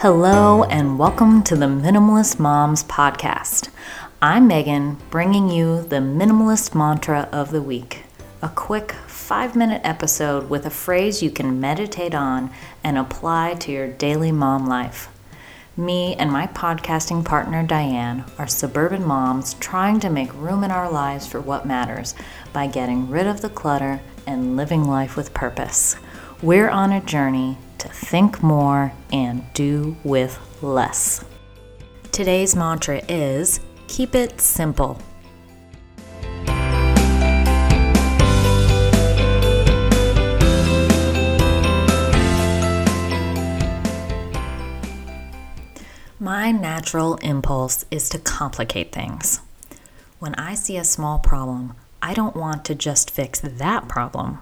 Hello, and welcome to the Minimalist Moms Podcast. I'm Megan, bringing you the Minimalist Mantra of the Week a quick five minute episode with a phrase you can meditate on and apply to your daily mom life. Me and my podcasting partner Diane are suburban moms trying to make room in our lives for what matters by getting rid of the clutter and living life with purpose. We're on a journey to think more and do with less. Today's mantra is keep it simple. My natural impulse is to complicate things. When I see a small problem, I don't want to just fix that problem.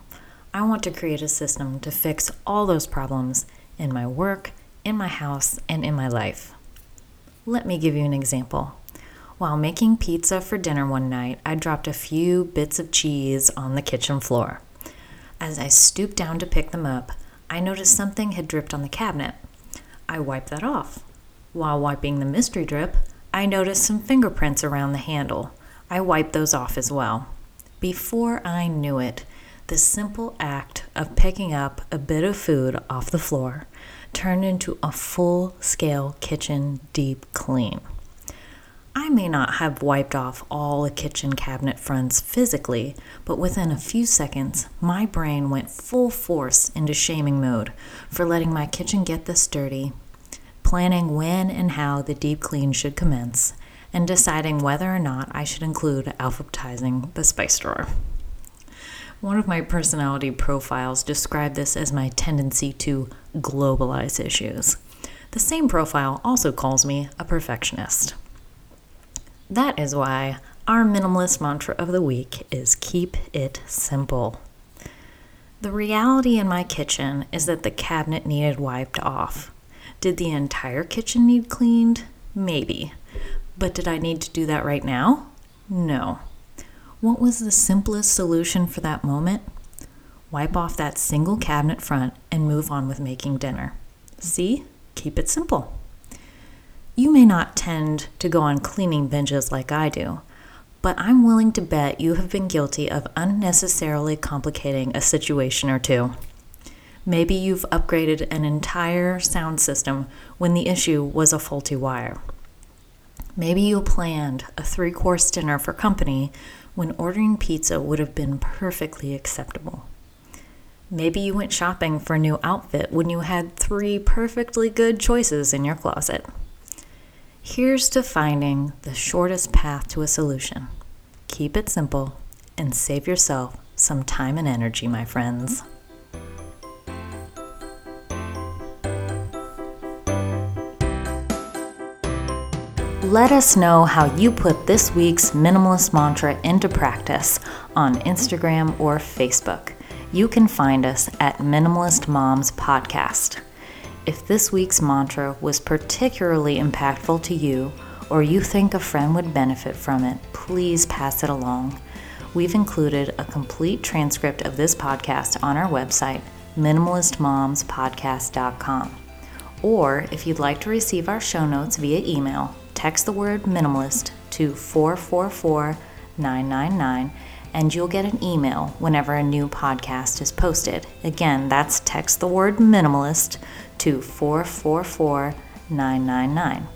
I want to create a system to fix all those problems in my work, in my house, and in my life. Let me give you an example. While making pizza for dinner one night, I dropped a few bits of cheese on the kitchen floor. As I stooped down to pick them up, I noticed something had dripped on the cabinet. I wiped that off. While wiping the mystery drip, I noticed some fingerprints around the handle. I wiped those off as well. Before I knew it, the simple act of picking up a bit of food off the floor turned into a full scale kitchen deep clean. I may not have wiped off all the kitchen cabinet fronts physically, but within a few seconds, my brain went full force into shaming mode for letting my kitchen get this dirty planning when and how the deep clean should commence, and deciding whether or not I should include alphabetizing the spice drawer. One of my personality profiles described this as my tendency to globalize issues. The same profile also calls me a perfectionist. That is why our minimalist mantra of the week is keep it simple. The reality in my kitchen is that the cabinet needed wiped off. Did the entire kitchen need cleaned? Maybe. But did I need to do that right now? No. What was the simplest solution for that moment? Wipe off that single cabinet front and move on with making dinner. See? Keep it simple. You may not tend to go on cleaning binges like I do, but I'm willing to bet you have been guilty of unnecessarily complicating a situation or two. Maybe you've upgraded an entire sound system when the issue was a faulty wire. Maybe you planned a three course dinner for company when ordering pizza would have been perfectly acceptable. Maybe you went shopping for a new outfit when you had three perfectly good choices in your closet. Here's to finding the shortest path to a solution. Keep it simple and save yourself some time and energy, my friends. Let us know how you put this week's minimalist mantra into practice on Instagram or Facebook. You can find us at Minimalist Moms Podcast. If this week's mantra was particularly impactful to you, or you think a friend would benefit from it, please pass it along. We've included a complete transcript of this podcast on our website, minimalistmomspodcast.com. Or if you'd like to receive our show notes via email, text the word minimalist to 444 999 and you'll get an email whenever a new podcast is posted. Again, that's text the word minimalist to 444 999.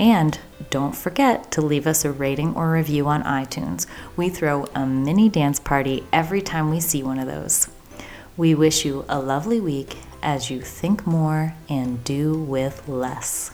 And don't forget to leave us a rating or review on iTunes. We throw a mini dance party every time we see one of those. We wish you a lovely week as you think more and do with less.